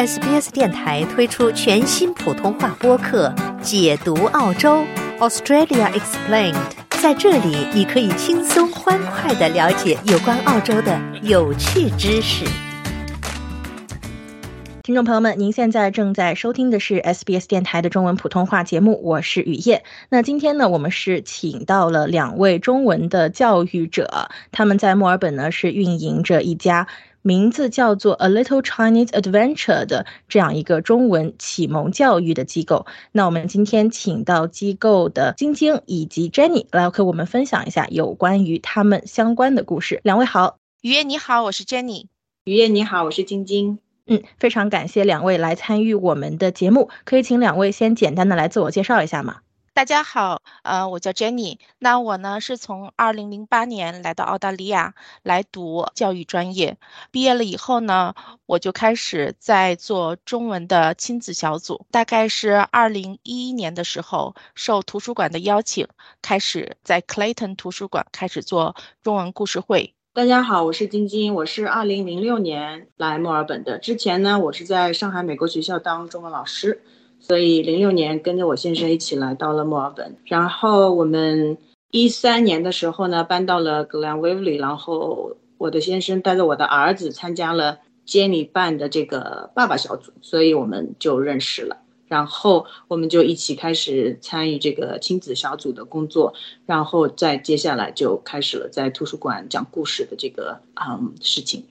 SBS 电台推出全新普通话播客《解读澳洲 Australia Explained》。在这里，你可以轻松欢快的了解有关澳洲的有趣知识。听众朋友们，您现在正在收听的是 SBS 电台的中文普通话节目，我是雨夜。那今天呢，我们是请到了两位中文的教育者，他们在墨尔本呢是运营着一家。名字叫做 A Little Chinese Adventure 的这样一个中文启蒙教育的机构。那我们今天请到机构的晶晶以及 Jenny 来和我们分享一下有关于他们相关的故事。两位好，雨夜你好，我是 Jenny。雨夜你好，我是晶晶。嗯，非常感谢两位来参与我们的节目。可以请两位先简单的来自我介绍一下吗？大家好，呃，我叫 Jenny。那我呢是从二零零八年来到澳大利亚来读教育专业，毕业了以后呢，我就开始在做中文的亲子小组。大概是二零一一年的时候，受图书馆的邀请，开始在 Clayton 图书馆开始做中文故事会。大家好，我是晶晶，我是二零零六年来墨尔本的。之前呢，我是在上海美国学校当中文老师。所以零六年跟着我先生一起来到了墨尔本，然后我们一三年的时候呢搬到了 Glenville，然后我的先生带着我的儿子参加了 Jenny 办的这个爸爸小组，所以我们就认识了，然后我们就一起开始参与这个亲子小组的工作，然后再接下来就开始了在图书馆讲故事的这个嗯事情。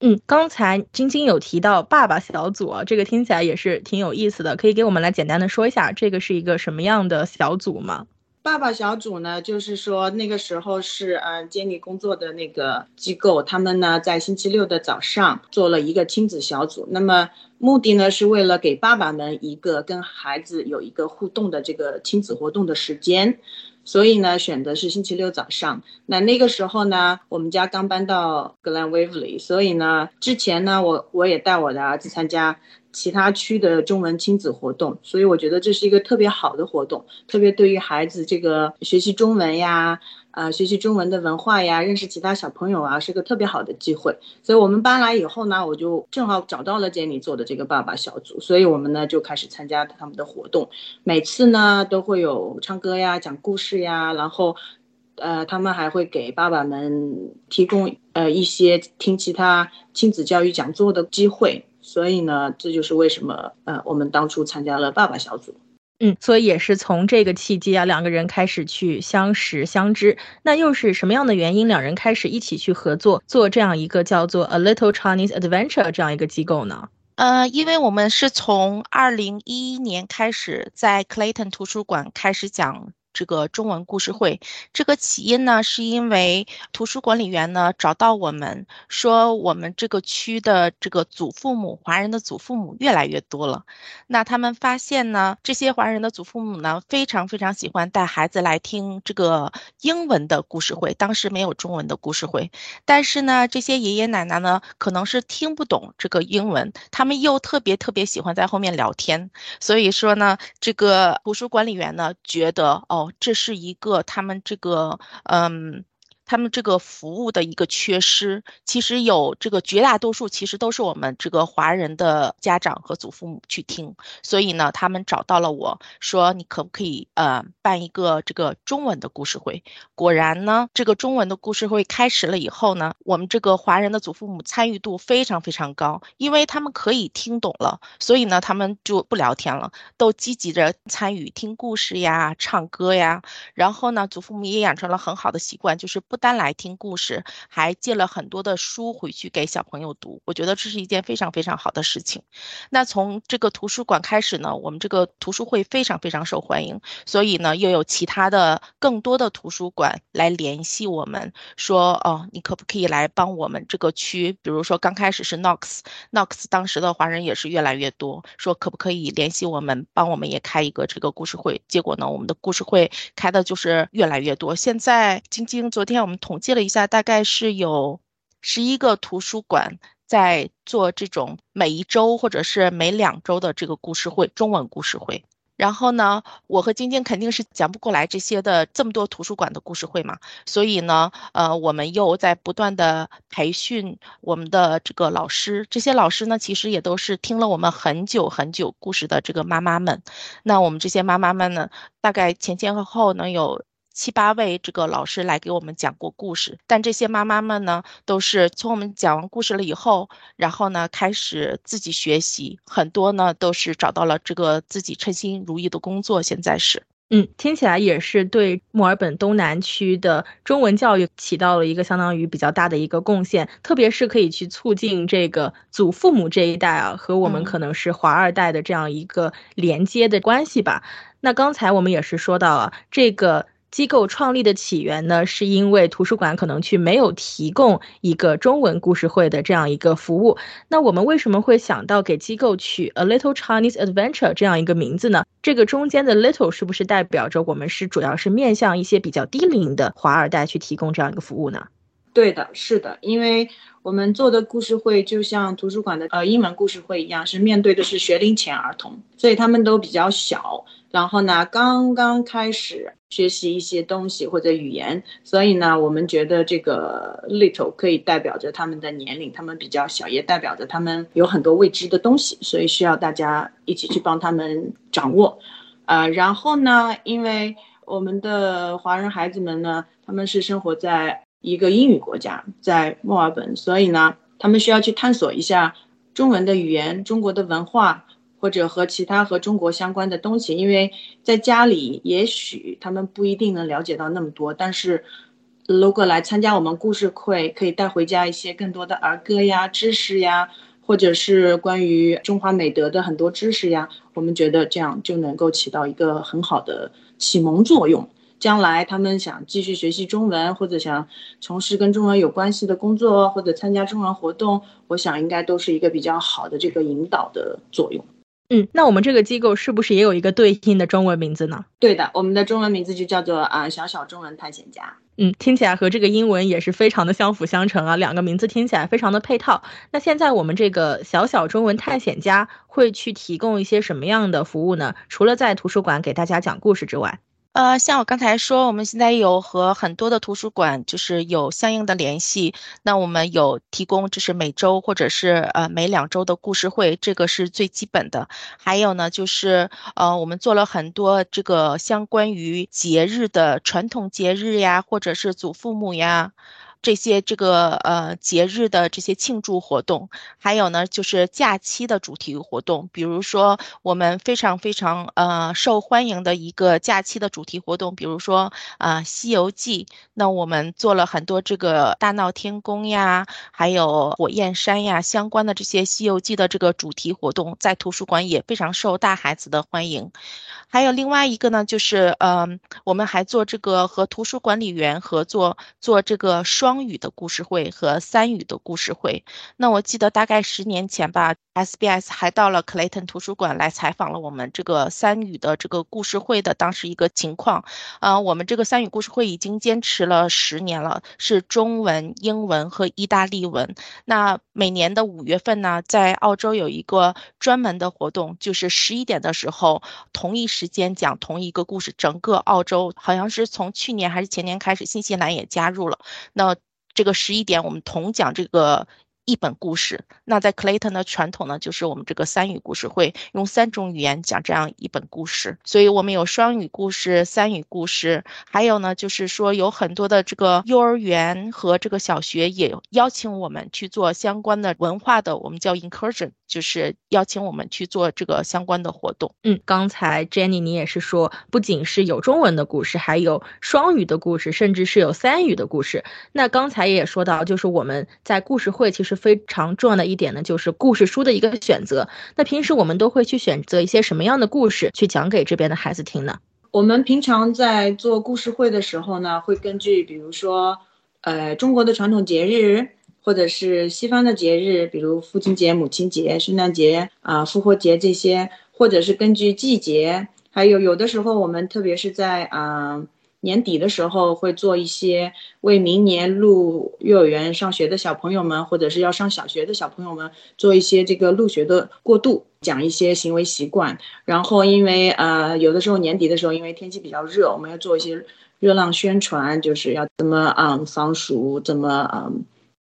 嗯，刚才晶晶有提到爸爸小组啊，这个听起来也是挺有意思的，可以给我们来简单的说一下，这个是一个什么样的小组吗？爸爸小组呢，就是说那个时候是嗯，监理工作的那个机构，他们呢在星期六的早上做了一个亲子小组，那么目的呢是为了给爸爸们一个跟孩子有一个互动的这个亲子活动的时间。所以呢，选的是星期六早上。那那个时候呢，我们家刚搬到格兰威弗利所以呢，之前呢，我我也带我的儿子参加其他区的中文亲子活动，所以我觉得这是一个特别好的活动，特别对于孩子这个学习中文呀。啊，学习中文的文化呀，认识其他小朋友啊，是个特别好的机会。所以我们搬来以后呢，我就正好找到了杰尼做的这个爸爸小组，所以我们呢就开始参加他们的活动。每次呢都会有唱歌呀、讲故事呀，然后，呃，他们还会给爸爸们提供呃一些听其他亲子教育讲座的机会。所以呢，这就是为什么呃我们当初参加了爸爸小组。嗯，所以也是从这个契机啊，两个人开始去相识相知。那又是什么样的原因，两人开始一起去合作，做这样一个叫做 A Little Chinese Adventure 这样一个机构呢？呃，因为我们是从二零一一年开始在 Clayton 图书馆开始讲。这个中文故事会，这个起因呢，是因为图书管理员呢找到我们说，我们这个区的这个祖父母，华人的祖父母越来越多了。那他们发现呢，这些华人的祖父母呢，非常非常喜欢带孩子来听这个英文的故事会。当时没有中文的故事会，但是呢，这些爷爷奶奶呢，可能是听不懂这个英文，他们又特别特别喜欢在后面聊天。所以说呢，这个图书管理员呢，觉得哦。这是一个他们这个，嗯。他们这个服务的一个缺失，其实有这个绝大多数其实都是我们这个华人的家长和祖父母去听，所以呢，他们找到了我说，你可不可以呃办一个这个中文的故事会？果然呢，这个中文的故事会开始了以后呢，我们这个华人的祖父母参与度非常非常高，因为他们可以听懂了，所以呢，他们就不聊天了，都积极的参与听故事呀、唱歌呀，然后呢，祖父母也养成了很好的习惯，就是不。单来听故事，还借了很多的书回去给小朋友读，我觉得这是一件非常非常好的事情。那从这个图书馆开始呢，我们这个图书会非常非常受欢迎，所以呢，又有其他的更多的图书馆来联系我们，说哦，你可不可以来帮我们这个区？比如说刚开始是 Knox，Knox 当时的华人也是越来越多，说可不可以联系我们，帮我们也开一个这个故事会？结果呢，我们的故事会开的就是越来越多。现在晶晶昨天。我们统计了一下，大概是有十一个图书馆在做这种每一周或者是每两周的这个故事会，中文故事会。然后呢，我和晶晶肯定是讲不过来这些的这么多图书馆的故事会嘛，所以呢，呃，我们又在不断的培训我们的这个老师，这些老师呢，其实也都是听了我们很久很久故事的这个妈妈们。那我们这些妈妈们呢，大概前前后后能有。七八位这个老师来给我们讲过故事，但这些妈妈们呢，都是从我们讲完故事了以后，然后呢开始自己学习，很多呢都是找到了这个自己称心如意的工作。现在是，嗯，听起来也是对墨尔本东南区的中文教育起到了一个相当于比较大的一个贡献，特别是可以去促进这个祖父母这一代啊和我们可能是华二代的这样一个连接的关系吧。那刚才我们也是说到了这个。机构创立的起源呢，是因为图书馆可能去没有提供一个中文故事会的这样一个服务。那我们为什么会想到给机构取 A Little Chinese Adventure 这样一个名字呢？这个中间的 little 是不是代表着我们是主要是面向一些比较低龄的华二代去提供这样一个服务呢？对的，是的，因为我们做的故事会就像图书馆的呃英文故事会一样，是面对的是学龄前儿童，所以他们都比较小。然后呢，刚刚开始学习一些东西或者语言，所以呢，我们觉得这个 little 可以代表着他们的年龄，他们比较小，也代表着他们有很多未知的东西，所以需要大家一起去帮他们掌握。呃，然后呢，因为我们的华人孩子们呢，他们是生活在一个英语国家，在墨尔本，所以呢，他们需要去探索一下中文的语言、中国的文化。或者和其他和中国相关的东西，因为在家里也许他们不一定能了解到那么多，但是如果来参加我们故事会，可以带回家一些更多的儿歌呀、知识呀，或者是关于中华美德的很多知识呀，我们觉得这样就能够起到一个很好的启蒙作用。将来他们想继续学习中文，或者想从事跟中文有关系的工作，或者参加中文活动，我想应该都是一个比较好的这个引导的作用。嗯，那我们这个机构是不是也有一个对应的中文名字呢？对的，我们的中文名字就叫做啊小小中文探险家。嗯，听起来和这个英文也是非常的相辅相成啊，两个名字听起来非常的配套。那现在我们这个小小中文探险家会去提供一些什么样的服务呢？除了在图书馆给大家讲故事之外。呃，像我刚才说，我们现在有和很多的图书馆就是有相应的联系。那我们有提供，就是每周或者是呃每两周的故事会，这个是最基本的。还有呢，就是呃我们做了很多这个相关于节日的传统节日呀，或者是祖父母呀。这些这个呃节日的这些庆祝活动，还有呢就是假期的主题活动，比如说我们非常非常呃受欢迎的一个假期的主题活动，比如说啊《西游记》，那我们做了很多这个大闹天宫呀，还有火焰山呀相关的这些《西游记》的这个主题活动，在图书馆也非常受大孩子的欢迎。还有另外一个呢，就是嗯我们还做这个和图书管理员合作做这个双。双语的故事会和三语的故事会，那我记得大概十年前吧，SBS 还到了 Clayton 图书馆来采访了我们这个三语的这个故事会的当时一个情况。呃，我们这个三语故事会已经坚持了十年了，是中文、英文和意大利文。那每年的五月份呢，在澳洲有一个专门的活动，就是十一点的时候，同一时间讲同一个故事。整个澳洲好像是从去年还是前年开始，新西兰也加入了。那这个十一点，我们同讲这个一本故事。那在 Clayton 的传统呢，就是我们这个三语故事会用三种语言讲这样一本故事。所以我们有双语故事、三语故事，还有呢，就是说有很多的这个幼儿园和这个小学也邀请我们去做相关的文化的，我们叫 incursion。就是邀请我们去做这个相关的活动。嗯，刚才 Jenny 你也是说，不仅是有中文的故事，还有双语的故事，甚至是有三语的故事。那刚才也说到，就是我们在故事会其实非常重要的一点呢，就是故事书的一个选择。那平时我们都会去选择一些什么样的故事去讲给这边的孩子听呢？我们平常在做故事会的时候呢，会根据比如说，呃，中国的传统节日。或者是西方的节日，比如父亲节、母亲节、圣诞节啊、复活节这些，或者是根据季节，还有有的时候我们特别是在啊年底的时候会做一些为明年入幼儿园上学的小朋友们，或者是要上小学的小朋友们做一些这个入学的过渡，讲一些行为习惯。然后因为呃有的时候年底的时候，因为天气比较热，我们要做一些热浪宣传，就是要怎么啊防暑，怎么啊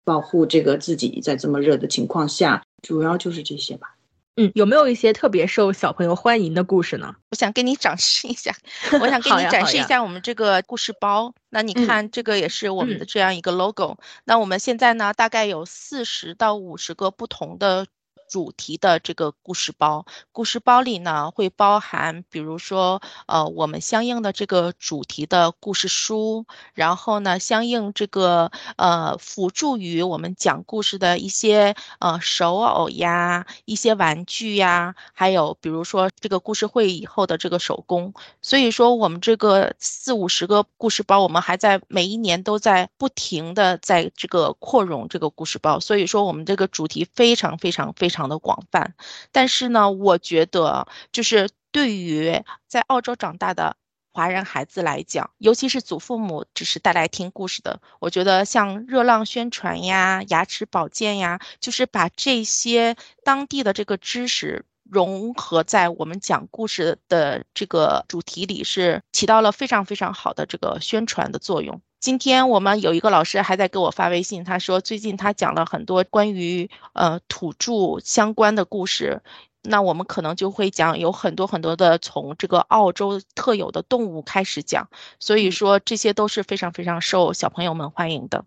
保护这个自己在这么热的情况下，主要就是这些吧。嗯，有没有一些特别受小朋友欢迎的故事呢？我想给你展示一下，我想给你展示一下我们这个故事包。那你看，这个也是我们的这样一个 logo。那我们现在呢，大概有四十到五十个不同的。主题的这个故事包，故事包里呢会包含，比如说，呃，我们相应的这个主题的故事书，然后呢，相应这个呃辅助于我们讲故事的一些呃手偶呀、一些玩具呀，还有比如说这个故事会以后的这个手工。所以说，我们这个四五十个故事包，我们还在每一年都在不停的在这个扩容这个故事包。所以说，我们这个主题非常非常非常。常的广泛，但是呢，我觉得就是对于在澳洲长大的华人孩子来讲，尤其是祖父母只是带来听故事的，我觉得像热浪宣传呀、牙齿保健呀，就是把这些当地的这个知识融合在我们讲故事的这个主题里，是起到了非常非常好的这个宣传的作用。今天我们有一个老师还在给我发微信，他说最近他讲了很多关于呃土著相关的故事，那我们可能就会讲有很多很多的从这个澳洲特有的动物开始讲，所以说这些都是非常非常受小朋友们欢迎的。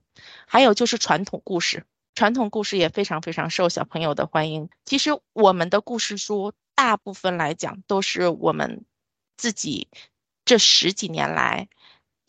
还有就是传统故事，传统故事也非常非常受小朋友的欢迎。其实我们的故事书大部分来讲都是我们自己这十几年来。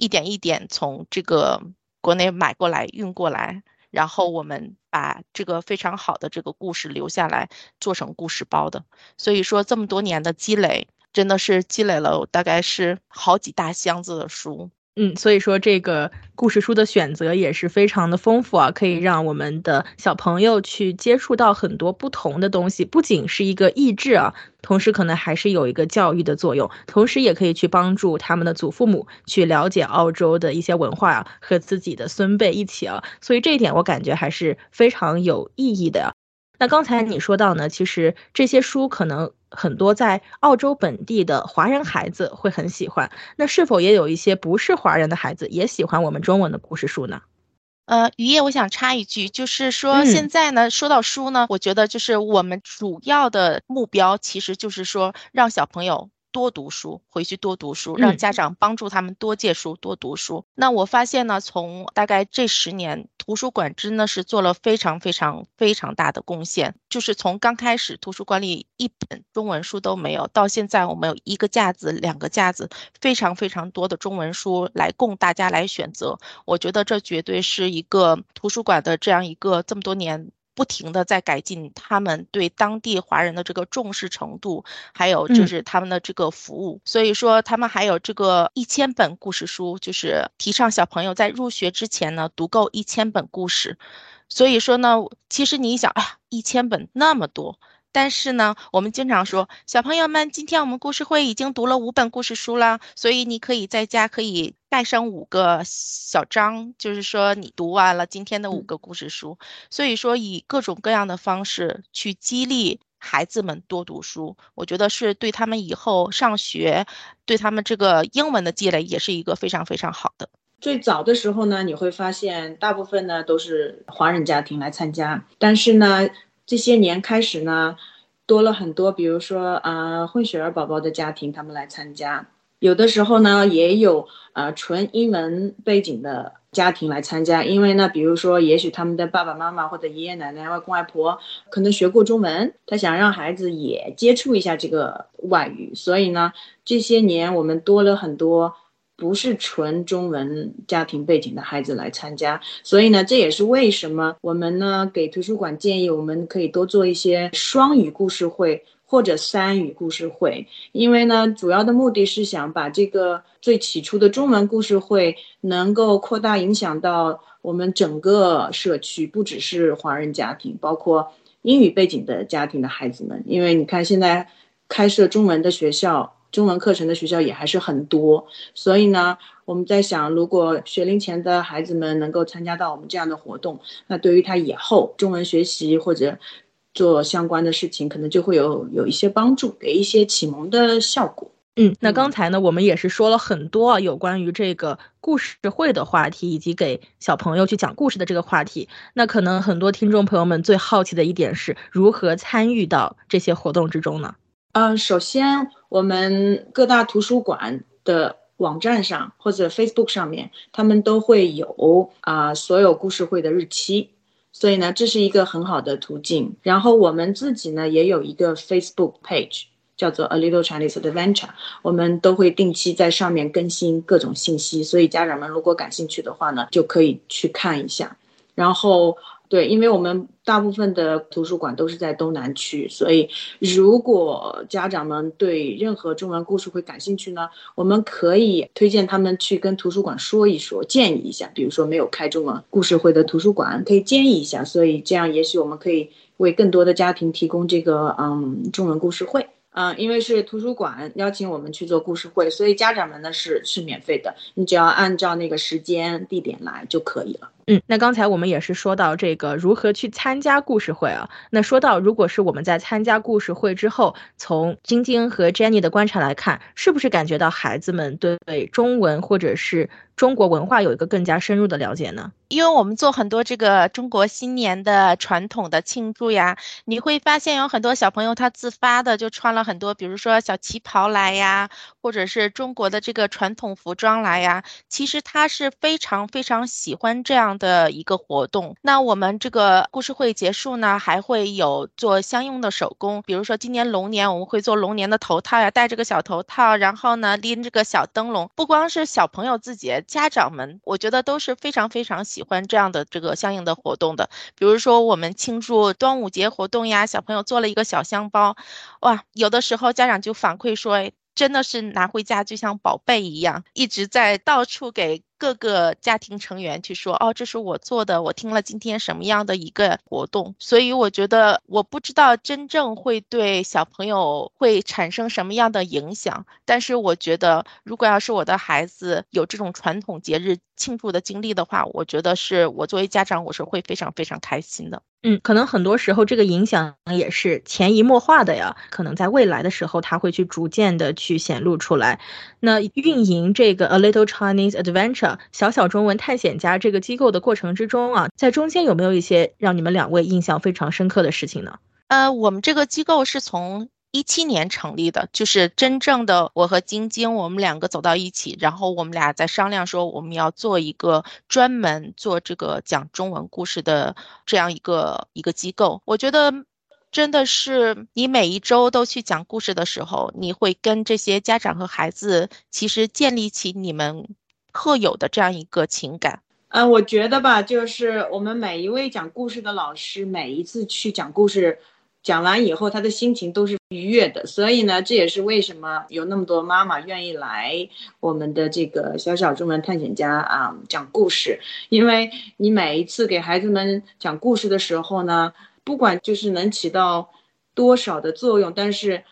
一点一点从这个国内买过来运过来，然后我们把这个非常好的这个故事留下来，做成故事包的。所以说这么多年的积累，真的是积累了大概是好几大箱子的书。嗯，所以说这个故事书的选择也是非常的丰富啊，可以让我们的小朋友去接触到很多不同的东西，不仅是一个益智啊，同时可能还是有一个教育的作用，同时也可以去帮助他们的祖父母去了解澳洲的一些文化啊，和自己的孙辈一起啊，所以这一点我感觉还是非常有意义的。那刚才你说到呢，其实这些书可能很多在澳洲本地的华人孩子会很喜欢，那是否也有一些不是华人的孩子也喜欢我们中文的故事书呢？呃，于叶，我想插一句，就是说现在呢，说到书呢，我觉得就是我们主要的目标其实就是说让小朋友。多读书，回去多读书，让家长帮助他们多借书、多读书。那我发现呢，从大概这十年，图书馆真的是做了非常非常非常大的贡献。就是从刚开始图书馆里一本中文书都没有，到现在我们有一个架子、两个架子，非常非常多的中文书来供大家来选择。我觉得这绝对是一个图书馆的这样一个这么多年。不停的在改进他们对当地华人的这个重视程度，还有就是他们的这个服务。所以说，他们还有这个一千本故事书，就是提倡小朋友在入学之前呢读够一千本故事。所以说呢，其实你想，哎呀，一千本那么多。但是呢，我们经常说，小朋友们，今天我们故事会已经读了五本故事书了，所以你可以在家可以带上五个小章，就是说你读完了今天的五个故事书。所以说，以各种各样的方式去激励孩子们多读书，我觉得是对他们以后上学，对他们这个英文的积累也是一个非常非常好的。最早的时候呢，你会发现大部分呢都是华人家庭来参加，但是呢。这些年开始呢，多了很多，比如说啊，混血儿宝宝的家庭，他们来参加。有的时候呢，也有啊纯英文背景的家庭来参加。因为呢，比如说，也许他们的爸爸妈妈或者爷爷奶奶、外公外婆可能学过中文，他想让孩子也接触一下这个外语，所以呢，这些年我们多了很多。不是纯中文家庭背景的孩子来参加，所以呢，这也是为什么我们呢给图书馆建议，我们可以多做一些双语故事会或者三语故事会，因为呢，主要的目的是想把这个最起初的中文故事会能够扩大影响到我们整个社区，不只是华人家庭，包括英语背景的家庭的孩子们，因为你看现在开设中文的学校。中文课程的学校也还是很多，所以呢，我们在想，如果学龄前的孩子们能够参加到我们这样的活动，那对于他以后中文学习或者做相关的事情，可能就会有有一些帮助，给一些启蒙的效果。嗯，那刚才呢，我们也是说了很多啊，有关于这个故事会的话题，以及给小朋友去讲故事的这个话题。那可能很多听众朋友们最好奇的一点是如何参与到这些活动之中呢？嗯，首先我们各大图书馆的网站上或者 Facebook 上面，他们都会有啊所有故事会的日期，所以呢，这是一个很好的途径。然后我们自己呢也有一个 Facebook page，叫做 A Little Chinese Adventure，我们都会定期在上面更新各种信息，所以家长们如果感兴趣的话呢，就可以去看一下。然后。对，因为我们大部分的图书馆都是在东南区，所以如果家长们对任何中文故事会感兴趣呢，我们可以推荐他们去跟图书馆说一说，建议一下。比如说没有开中文故事会的图书馆，可以建议一下。所以这样也许我们可以为更多的家庭提供这个嗯中文故事会。嗯，因为是图书馆邀请我们去做故事会，所以家长们呢是是免费的，你只要按照那个时间地点来就可以了。嗯，那刚才我们也是说到这个如何去参加故事会啊。那说到如果是我们在参加故事会之后，从晶晶和 Jenny 的观察来看，是不是感觉到孩子们对中文或者是中国文化有一个更加深入的了解呢？因为我们做很多这个中国新年的传统的庆祝呀，你会发现有很多小朋友他自发的就穿了很多，比如说小旗袍来呀，或者是中国的这个传统服装来呀。其实他是非常非常喜欢这样的一个活动。那我们这个故事会结束呢，还会有做相应的手工，比如说今年龙年我们会做龙年的头套呀，戴这个小头套，然后呢拎这个小灯笼。不光是小朋友自己，家长们我觉得都是非常非常喜。欢这样的这个相应的活动的，比如说我们庆祝端午节活动呀，小朋友做了一个小香包，哇，有的时候家长就反馈说，真的是拿回家就像宝贝一样，一直在到处给。各个家庭成员去说哦，这是我做的，我听了今天什么样的一个活动，所以我觉得我不知道真正会对小朋友会产生什么样的影响，但是我觉得如果要是我的孩子有这种传统节日庆祝的经历的话，我觉得是我作为家长我是会非常非常开心的。嗯，可能很多时候这个影响也是潜移默化的呀，可能在未来的时候他会去逐渐的去显露出来。那运营这个 A Little Chinese Adventure。小小中文探险家这个机构的过程之中啊，在中间有没有一些让你们两位印象非常深刻的事情呢？呃，我们这个机构是从一七年成立的，就是真正的我和晶晶我们两个走到一起，然后我们俩在商量说我们要做一个专门做这个讲中文故事的这样一个一个机构。我觉得真的是你每一周都去讲故事的时候，你会跟这些家长和孩子其实建立起你们。特有的这样一个情感，嗯，我觉得吧，就是我们每一位讲故事的老师，每一次去讲故事，讲完以后，他的心情都是愉悦的。所以呢，这也是为什么有那么多妈妈愿意来我们的这个小小中文探险家啊讲故事。因为你每一次给孩子们讲故事的时候呢，不管就是能起到多少的作用，但是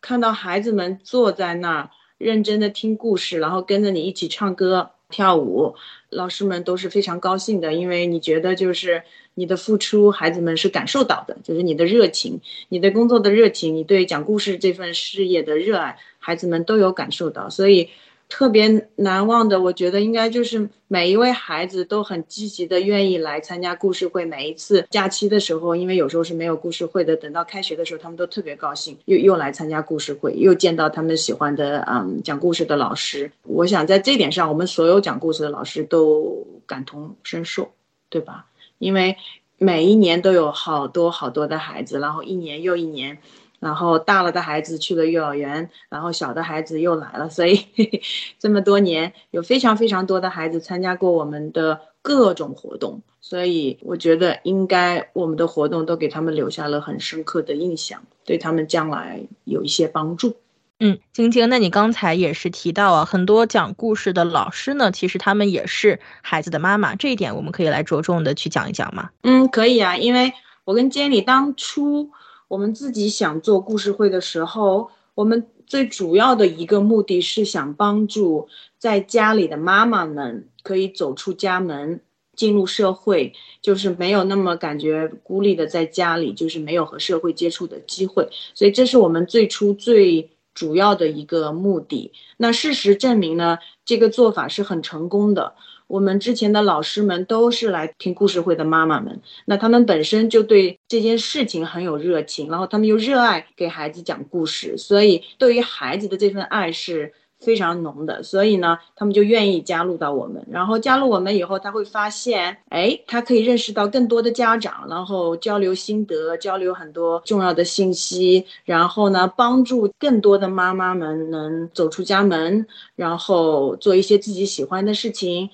看到孩子们坐在那儿。认真的听故事，然后跟着你一起唱歌跳舞，老师们都是非常高兴的，因为你觉得就是你的付出，孩子们是感受到的，就是你的热情，你的工作的热情，你对讲故事这份事业的热爱，孩子们都有感受到，所以。特别难忘的，我觉得应该就是每一位孩子都很积极的愿意来参加故事会。每一次假期的时候，因为有时候是没有故事会的，等到开学的时候，他们都特别高兴，又又来参加故事会，又见到他们喜欢的嗯讲故事的老师。我想在这点上，我们所有讲故事的老师都感同身受，对吧？因为每一年都有好多好多的孩子，然后一年又一年。然后大了的孩子去了幼儿园，然后小的孩子又来了，所以 这么多年有非常非常多的孩子参加过我们的各种活动，所以我觉得应该我们的活动都给他们留下了很深刻的印象，对他们将来有一些帮助。嗯，晶晶，那你刚才也是提到啊，很多讲故事的老师呢，其实他们也是孩子的妈妈，这一点我们可以来着重的去讲一讲吗？嗯，可以啊，因为我跟 Jenny 当初。我们自己想做故事会的时候，我们最主要的一个目的是想帮助在家里的妈妈们可以走出家门，进入社会，就是没有那么感觉孤立的在家里，就是没有和社会接触的机会。所以这是我们最初最主要的一个目的。那事实证明呢，这个做法是很成功的。我们之前的老师们都是来听故事会的妈妈们，那他们本身就对这件事情很有热情，然后他们又热爱给孩子讲故事，所以对于孩子的这份爱是。非常浓的，所以呢，他们就愿意加入到我们。然后加入我们以后，他会发现，哎，他可以认识到更多的家长，然后交流心得，交流很多重要的信息，然后呢，帮助更多的妈妈们能走出家门，然后做一些自己喜欢的事情，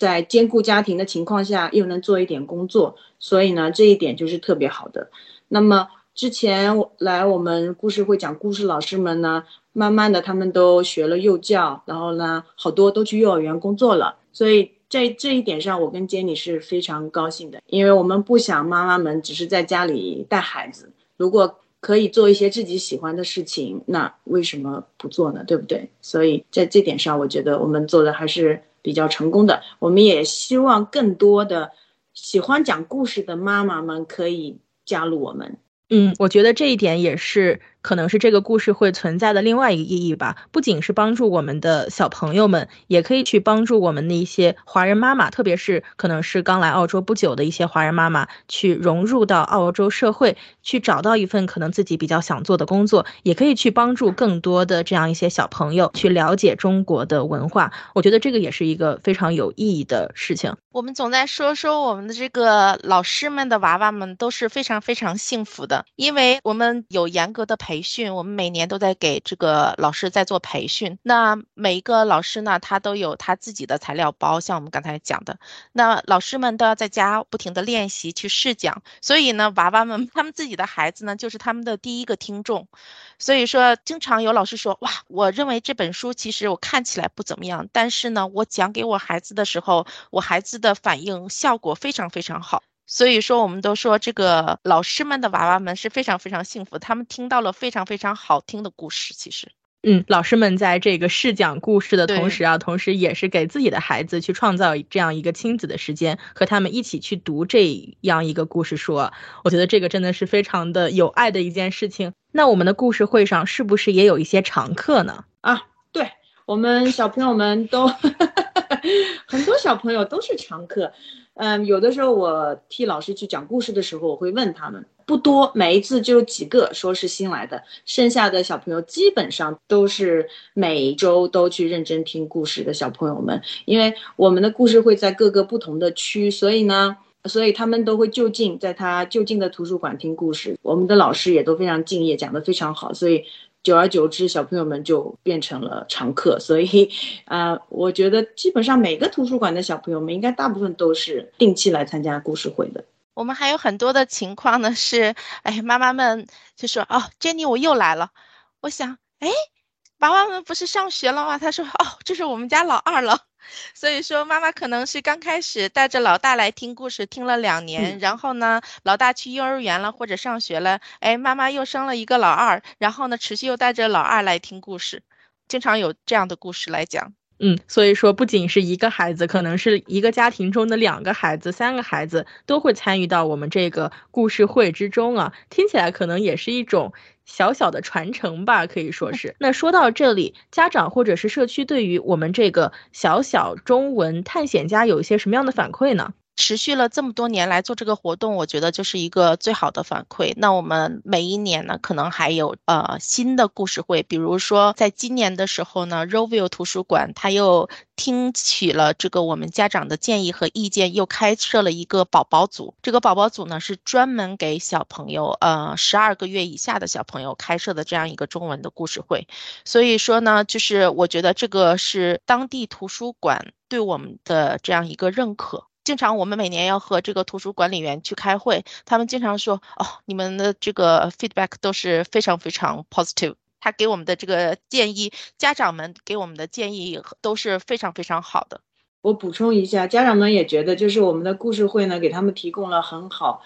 在兼顾家庭的情况下，又能做一点工作。所以呢，这一点就是特别好的。那么之前来我们故事会讲故事老师们呢？慢慢的，他们都学了幼教，然后呢，好多都去幼儿园工作了。所以在这一点上，我跟杰尼是非常高兴的，因为我们不想妈妈们只是在家里带孩子，如果可以做一些自己喜欢的事情，那为什么不做呢？对不对？所以在这点上，我觉得我们做的还是比较成功的。我们也希望更多的喜欢讲故事的妈妈们可以加入我们。嗯，我觉得这一点也是。可能是这个故事会存在的另外一个意义吧，不仅是帮助我们的小朋友们，也可以去帮助我们的一些华人妈妈，特别是可能是刚来澳洲不久的一些华人妈妈，去融入到澳洲社会，去找到一份可能自己比较想做的工作，也可以去帮助更多的这样一些小朋友去了解中国的文化。我觉得这个也是一个非常有意义的事情。我们总在说说我们的这个老师们的娃娃们都是非常非常幸福的，因为我们有严格的培。培训，我们每年都在给这个老师在做培训。那每一个老师呢，他都有他自己的材料包，像我们刚才讲的，那老师们都要在家不停的练习去试讲。所以呢，娃娃们他们自己的孩子呢，就是他们的第一个听众。所以说，经常有老师说，哇，我认为这本书其实我看起来不怎么样，但是呢，我讲给我孩子的时候，我孩子的反应效果非常非常好。所以说，我们都说这个老师们的娃娃们是非常非常幸福，他们听到了非常非常好听的故事。其实，嗯，老师们在这个试讲故事的同时啊，同时也是给自己的孩子去创造这样一个亲子的时间，和他们一起去读这样一个故事书。我觉得这个真的是非常的有爱的一件事情。那我们的故事会上是不是也有一些常客呢？啊，对我们小朋友们都很多小朋友都是常客。嗯，有的时候我替老师去讲故事的时候，我会问他们，不多，每一次就几个说是新来的，剩下的小朋友基本上都是每周都去认真听故事的小朋友们。因为我们的故事会在各个不同的区，所以呢，所以他们都会就近在他就近的图书馆听故事。我们的老师也都非常敬业，讲得非常好，所以。久而久之，小朋友们就变成了常客，所以，啊，我觉得基本上每个图书馆的小朋友们，应该大部分都是定期来参加故事会的。我们还有很多的情况呢，是，哎，妈妈们就说，哦，Jenny，我又来了。我想，哎，娃娃们不是上学了吗？他说，哦，这是我们家老二了。所以说，妈妈可能是刚开始带着老大来听故事，听了两年，然后呢，老大去幼儿园了或者上学了，哎，妈妈又生了一个老二，然后呢，持续又带着老二来听故事，经常有这样的故事来讲。嗯，所以说不仅是一个孩子，可能是一个家庭中的两个孩子、三个孩子都会参与到我们这个故事会之中啊，听起来可能也是一种小小的传承吧，可以说是。那说到这里，家长或者是社区对于我们这个小小中文探险家有一些什么样的反馈呢？持续了这么多年来做这个活动，我觉得就是一个最好的反馈。那我们每一年呢，可能还有呃新的故事会，比如说在今年的时候呢，Rovio 图书馆他又听取了这个我们家长的建议和意见，又开设了一个宝宝组。这个宝宝组呢是专门给小朋友，呃十二个月以下的小朋友开设的这样一个中文的故事会。所以说呢，就是我觉得这个是当地图书馆对我们的这样一个认可。经常我们每年要和这个图书管理员去开会，他们经常说：“哦，你们的这个 feedback 都是非常非常 positive。”他给我们的这个建议，家长们给我们的建议都是非常非常好的。我补充一下，家长们也觉得，就是我们的故事会呢，给他们提供了很好、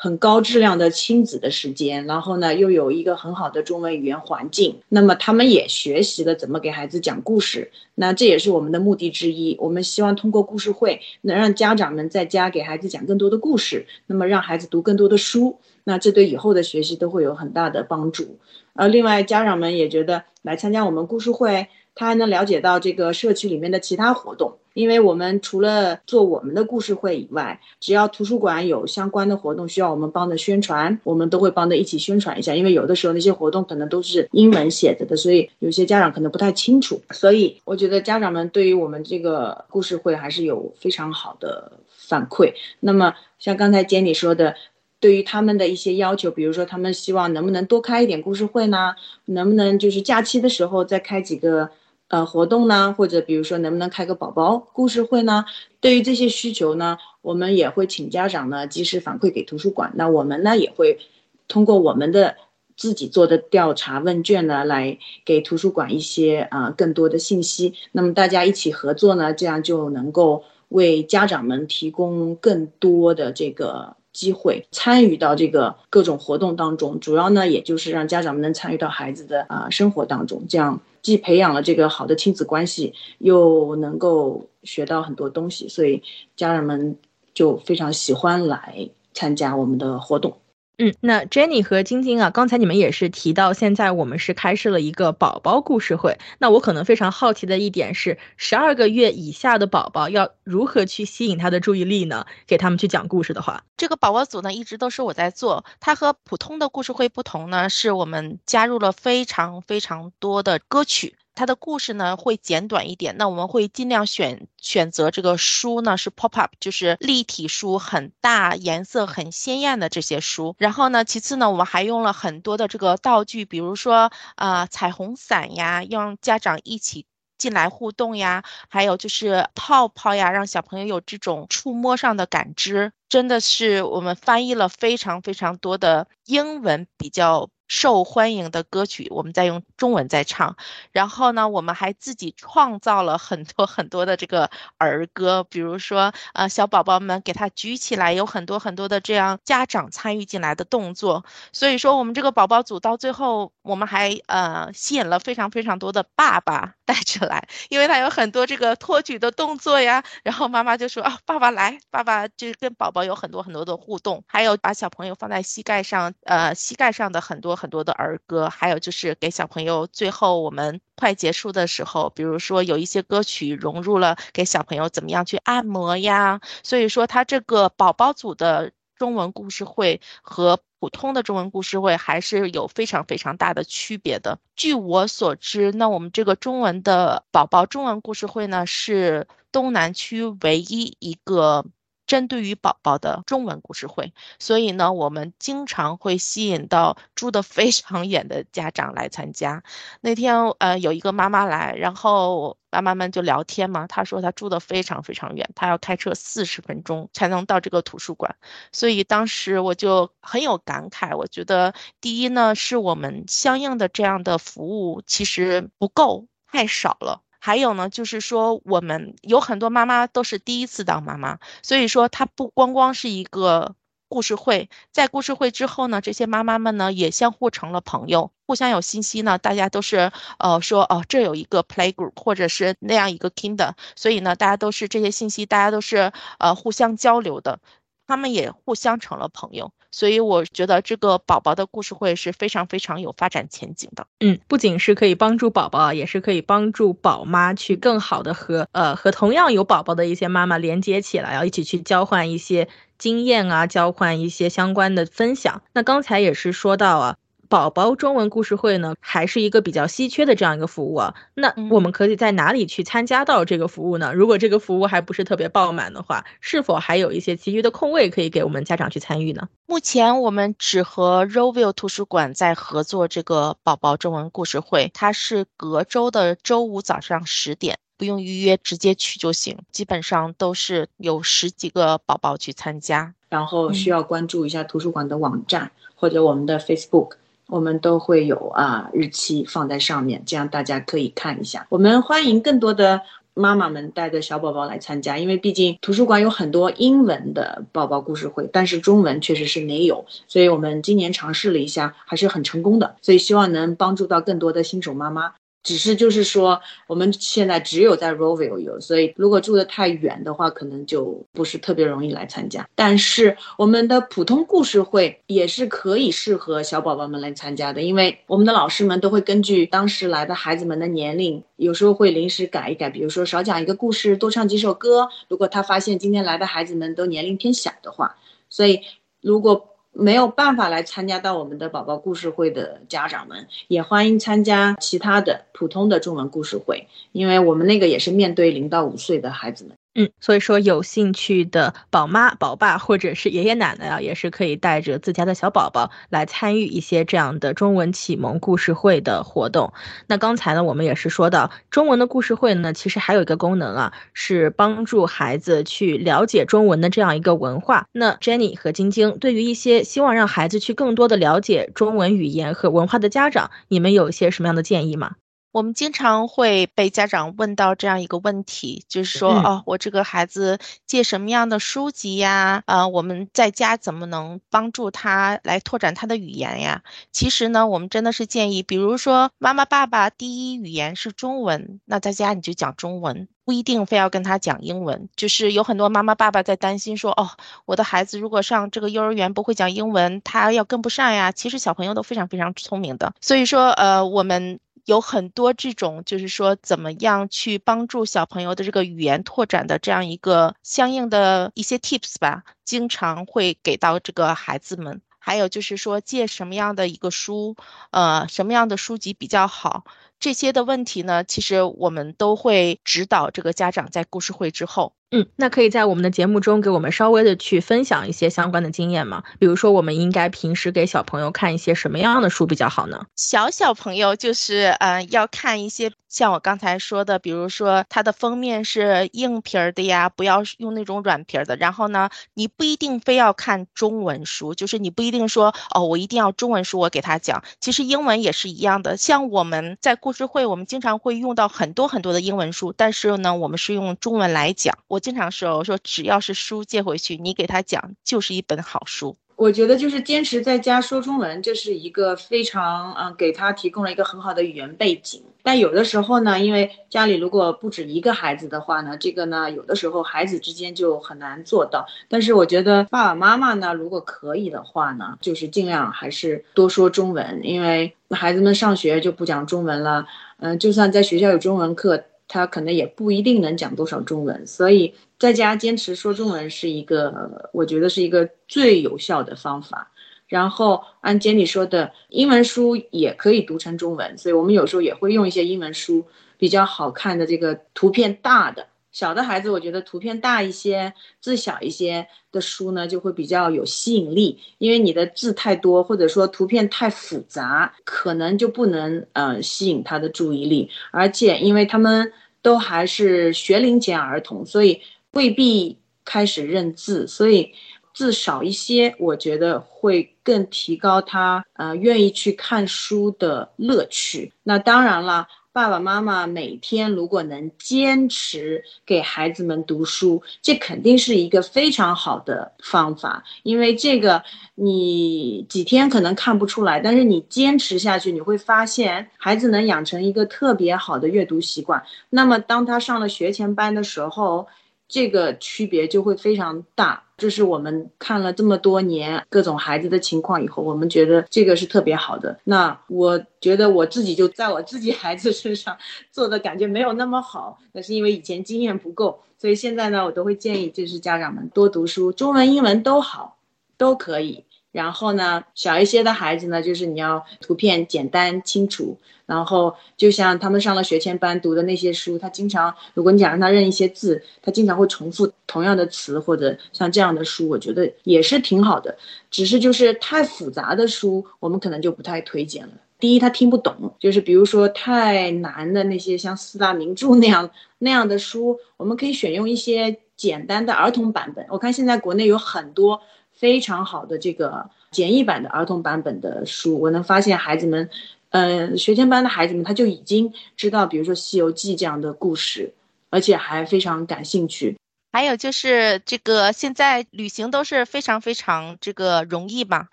很高质量的亲子的时间，然后呢，又有一个很好的中文语言环境，那么他们也学习了怎么给孩子讲故事。那这也是我们的目的之一。我们希望通过故事会，能让家长们在家给孩子讲更多的故事，那么让孩子读更多的书。那这对以后的学习都会有很大的帮助。呃，另外家长们也觉得来参加我们故事会。他还能了解到这个社区里面的其他活动，因为我们除了做我们的故事会以外，只要图书馆有相关的活动需要我们帮着宣传，我们都会帮着一起宣传一下。因为有的时候那些活动可能都是英文写着的，所以有些家长可能不太清楚。所以我觉得家长们对于我们这个故事会还是有非常好的反馈。那么像刚才 Jenny 说的。对于他们的一些要求，比如说他们希望能不能多开一点故事会呢？能不能就是假期的时候再开几个呃活动呢？或者比如说能不能开个宝宝故事会呢？对于这些需求呢，我们也会请家长呢及时反馈给图书馆。那我们呢也会通过我们的自己做的调查问卷呢，来给图书馆一些啊更多的信息。那么大家一起合作呢，这样就能够为家长们提供更多的这个。机会参与到这个各种活动当中，主要呢，也就是让家长们能参与到孩子的啊生活当中，这样既培养了这个好的亲子关系，又能够学到很多东西，所以家人们就非常喜欢来参加我们的活动。嗯，那 Jenny 和晶晶啊，刚才你们也是提到，现在我们是开设了一个宝宝故事会。那我可能非常好奇的一点是，十二个月以下的宝宝要如何去吸引他的注意力呢？给他们去讲故事的话，这个宝宝组呢，一直都是我在做。它和普通的故事会不同呢，是我们加入了非常非常多的歌曲。它的故事呢会简短一点，那我们会尽量选选择这个书呢是 pop up，就是立体书，很大，颜色很鲜艳的这些书。然后呢，其次呢，我们还用了很多的这个道具，比如说啊彩虹伞呀，让家长一起进来互动呀，还有就是泡泡呀，让小朋友有这种触摸上的感知。真的是我们翻译了非常非常多的英文比较。受欢迎的歌曲，我们在用中文在唱。然后呢，我们还自己创造了很多很多的这个儿歌，比如说，呃，小宝宝们给他举起来，有很多很多的这样家长参与进来的动作。所以说，我们这个宝宝组到最后，我们还呃吸引了非常非常多的爸爸带着来，因为他有很多这个托举的动作呀。然后妈妈就说啊，爸爸来，爸爸就跟宝宝有很多很多的互动，还有把小朋友放在膝盖上，呃，膝盖上的很多。很多的儿歌，还有就是给小朋友，最后我们快结束的时候，比如说有一些歌曲融入了给小朋友怎么样去按摩呀。所以说，他这个宝宝组的中文故事会和普通的中文故事会还是有非常非常大的区别的。据我所知，那我们这个中文的宝宝中文故事会呢，是东南区唯一一个。针对于宝宝的中文故事会，所以呢，我们经常会吸引到 住的非常远的家长来参加。那天，呃，有一个妈妈来，然后妈妈们就聊天嘛。她说她住的非常非常远，她要开车四十分钟才能到这个图书馆。所以当时我就很有感慨，我觉得第一呢，是我们相应的这样的服务其实不够，太少了。还有呢，就是说我们有很多妈妈都是第一次当妈妈，所以说她不光光是一个故事会，在故事会之后呢，这些妈妈们呢也相互成了朋友，互相有信息呢，大家都是呃说哦这有一个 play group 或者是那样一个 kinder，所以呢大家都是这些信息，大家都是呃互相交流的。他们也互相成了朋友，所以我觉得这个宝宝的故事会是非常非常有发展前景的。嗯，不仅是可以帮助宝宝，也是可以帮助宝妈去更好的和呃和同样有宝宝的一些妈妈连接起来，要一起去交换一些经验啊，交换一些相关的分享。那刚才也是说到啊。宝宝中文故事会呢，还是一个比较稀缺的这样一个服务啊。那我们可以在哪里去参加到这个服务呢？如果这个服务还不是特别爆满的话，是否还有一些其余的空位可以给我们家长去参与呢？目前我们只和 Roville 图书馆在合作这个宝宝中文故事会，它是隔周的周五早上十点，不用预约，直接去就行。基本上都是有十几个宝宝去参加，然后需要关注一下图书馆的网站或者我们的 Facebook。我们都会有啊日期放在上面，这样大家可以看一下。我们欢迎更多的妈妈们带着小宝宝来参加，因为毕竟图书馆有很多英文的宝宝故事会，但是中文确实是没有，所以我们今年尝试了一下，还是很成功的，所以希望能帮助到更多的新手妈妈。只是就是说，我们现在只有在 Roville 有，所以如果住的太远的话，可能就不是特别容易来参加。但是我们的普通故事会也是可以适合小宝宝们来参加的，因为我们的老师们都会根据当时来的孩子们的年龄，有时候会临时改一改，比如说少讲一个故事，多唱几首歌。如果他发现今天来的孩子们都年龄偏小的话，所以如果。没有办法来参加到我们的宝宝故事会的家长们，也欢迎参加其他的普通的中文故事会，因为我们那个也是面对零到五岁的孩子们。嗯，所以说有兴趣的宝妈、宝爸或者是爷爷奶奶啊，也是可以带着自家的小宝宝来参与一些这样的中文启蒙故事会的活动。那刚才呢，我们也是说到中文的故事会呢，其实还有一个功能啊，是帮助孩子去了解中文的这样一个文化。那 Jenny 和晶晶对于一些希望让孩子去更多的了解中文语言和文化的家长，你们有一些什么样的建议吗？我们经常会被家长问到这样一个问题，就是说，哦，我这个孩子借什么样的书籍呀？啊，我们在家怎么能帮助他来拓展他的语言呀？其实呢，我们真的是建议，比如说妈妈、爸爸第一语言是中文，那在家你就讲中文，不一定非要跟他讲英文。就是有很多妈妈、爸爸在担心说，哦，我的孩子如果上这个幼儿园不会讲英文，他要跟不上呀。其实小朋友都非常非常聪明的，所以说，呃，我们。有很多这种，就是说怎么样去帮助小朋友的这个语言拓展的这样一个相应的一些 tips 吧，经常会给到这个孩子们。还有就是说借什么样的一个书，呃，什么样的书籍比较好。这些的问题呢，其实我们都会指导这个家长在故事会之后。嗯，那可以在我们的节目中给我们稍微的去分享一些相关的经验吗？比如说，我们应该平时给小朋友看一些什么样的书比较好呢？小小朋友就是，嗯，要看一些像我刚才说的，比如说它的封面是硬皮儿的呀，不要用那种软皮儿的。然后呢，你不一定非要看中文书，就是你不一定说，哦，我一定要中文书我给他讲。其实英文也是一样的，像我们在故事会，我们经常会用到很多很多的英文书，但是呢，我们是用中文来讲。我经常说，我说只要是书借回去，你给他讲就是一本好书。我觉得就是坚持在家说中文，这是一个非常嗯，给他提供了一个很好的语言背景。但有的时候呢，因为家里如果不止一个孩子的话呢，这个呢有的时候孩子之间就很难做到。但是我觉得爸爸妈妈呢，如果可以的话呢，就是尽量还是多说中文，因为孩子们上学就不讲中文了。嗯，就算在学校有中文课。他可能也不一定能讲多少中文，所以在家坚持说中文是一个，我觉得是一个最有效的方法。然后按 Jenny 说的，英文书也可以读成中文，所以我们有时候也会用一些英文书比较好看的这个图片大的。小的孩子，我觉得图片大一些、字小一些的书呢，就会比较有吸引力。因为你的字太多，或者说图片太复杂，可能就不能呃吸引他的注意力。而且，因为他们都还是学龄前儿童，所以未必开始认字，所以字少一些，我觉得会更提高他呃愿意去看书的乐趣。那当然了。爸爸妈妈每天如果能坚持给孩子们读书，这肯定是一个非常好的方法。因为这个你几天可能看不出来，但是你坚持下去，你会发现孩子能养成一个特别好的阅读习惯。那么当他上了学前班的时候，这个区别就会非常大，这是我们看了这么多年各种孩子的情况以后，我们觉得这个是特别好的。那我觉得我自己就在我自己孩子身上 做的感觉没有那么好，那是因为以前经验不够，所以现在呢，我都会建议就是家长们多读书，中文、英文都好，都可以。然后呢，小一些的孩子呢，就是你要图片简单清楚。然后就像他们上了学前班读的那些书，他经常，如果你想让他认一些字，他经常会重复同样的词，或者像这样的书，我觉得也是挺好的。只是就是太复杂的书，我们可能就不太推荐了。第一，他听不懂，就是比如说太难的那些像四大名著那样那样的书，我们可以选用一些简单的儿童版本。我看现在国内有很多。非常好的这个简易版的儿童版本的书，我能发现孩子们，嗯，学前班的孩子们他就已经知道，比如说《西游记》这样的故事，而且还非常感兴趣。还有就是这个现在旅行都是非常非常这个容易嘛，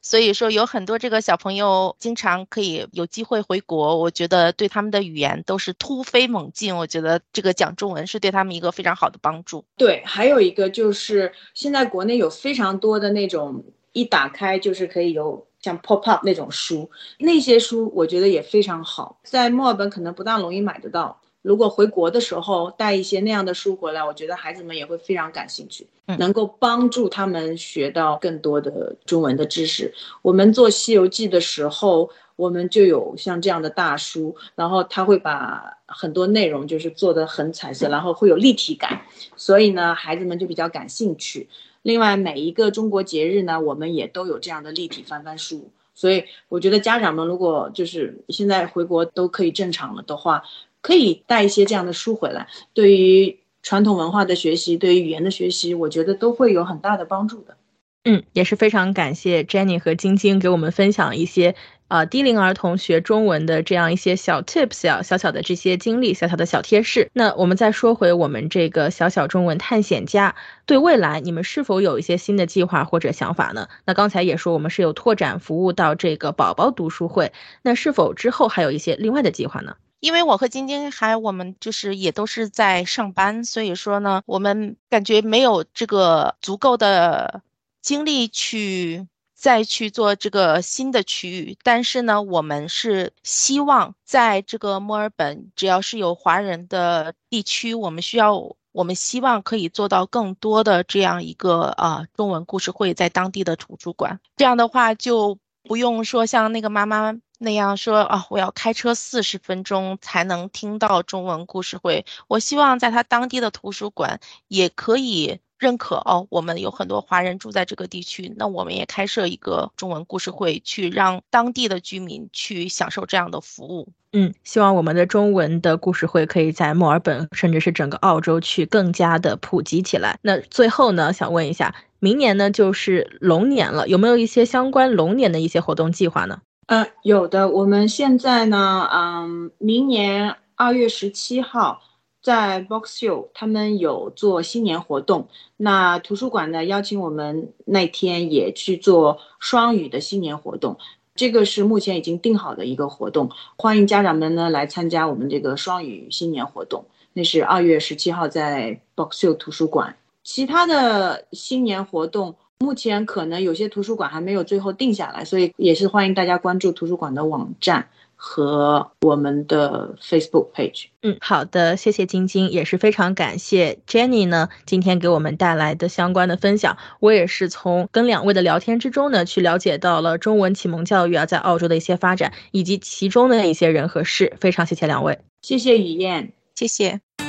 所以说有很多这个小朋友经常可以有机会回国，我觉得对他们的语言都是突飞猛进。我觉得这个讲中文是对他们一个非常好的帮助。对，还有一个就是现在国内有非常多的那种一打开就是可以有像 pop up 那种书，那些书我觉得也非常好，在墨尔本可能不大容易买得到。如果回国的时候带一些那样的书回来，我觉得孩子们也会非常感兴趣，能够帮助他们学到更多的中文的知识。我们做《西游记》的时候，我们就有像这样的大书，然后他会把很多内容就是做的很彩色，然后会有立体感，所以呢，孩子们就比较感兴趣。另外，每一个中国节日呢，我们也都有这样的立体翻翻书，所以我觉得家长们如果就是现在回国都可以正常了的话。可以带一些这样的书回来，对于传统文化的学习，对于语言的学习，我觉得都会有很大的帮助的。嗯，也是非常感谢 Jenny 和晶晶给我们分享一些啊低龄儿童学中文的这样一些小 tips 啊，小小的这些经历，小小的小贴士。那我们再说回我们这个小小中文探险家，对未来你们是否有一些新的计划或者想法呢？那刚才也说我们是有拓展服务到这个宝宝读书会，那是否之后还有一些另外的计划呢？因为我和晶晶还有我们就是也都是在上班，所以说呢，我们感觉没有这个足够的精力去再去做这个新的区域。但是呢，我们是希望在这个墨尔本，只要是有华人的地区，我们需要，我们希望可以做到更多的这样一个啊中文故事会在当地的图书馆。这样的话就不用说像那个妈妈。那样说啊，我要开车四十分钟才能听到中文故事会。我希望在他当地的图书馆也可以认可哦。我们有很多华人住在这个地区，那我们也开设一个中文故事会，去让当地的居民去享受这样的服务。嗯，希望我们的中文的故事会可以在墨尔本，甚至是整个澳洲去更加的普及起来。那最后呢，想问一下，明年呢就是龙年了，有没有一些相关龙年的一些活动计划呢？呃，有的。我们现在呢，嗯，明年二月十七号在 Box Hill，他们有做新年活动。那图书馆呢，邀请我们那天也去做双语的新年活动。这个是目前已经定好的一个活动，欢迎家长们呢来参加我们这个双语新年活动。那是二月十七号在 Box Hill 图书馆。其他的新年活动。目前可能有些图书馆还没有最后定下来，所以也是欢迎大家关注图书馆的网站和我们的 Facebook page。嗯，好的，谢谢晶晶，也是非常感谢 Jenny 呢，今天给我们带来的相关的分享。我也是从跟两位的聊天之中呢，去了解到了中文启蒙教育啊，在澳洲的一些发展，以及其中的一些人和事。非常谢谢两位，谢谢雨燕，谢谢。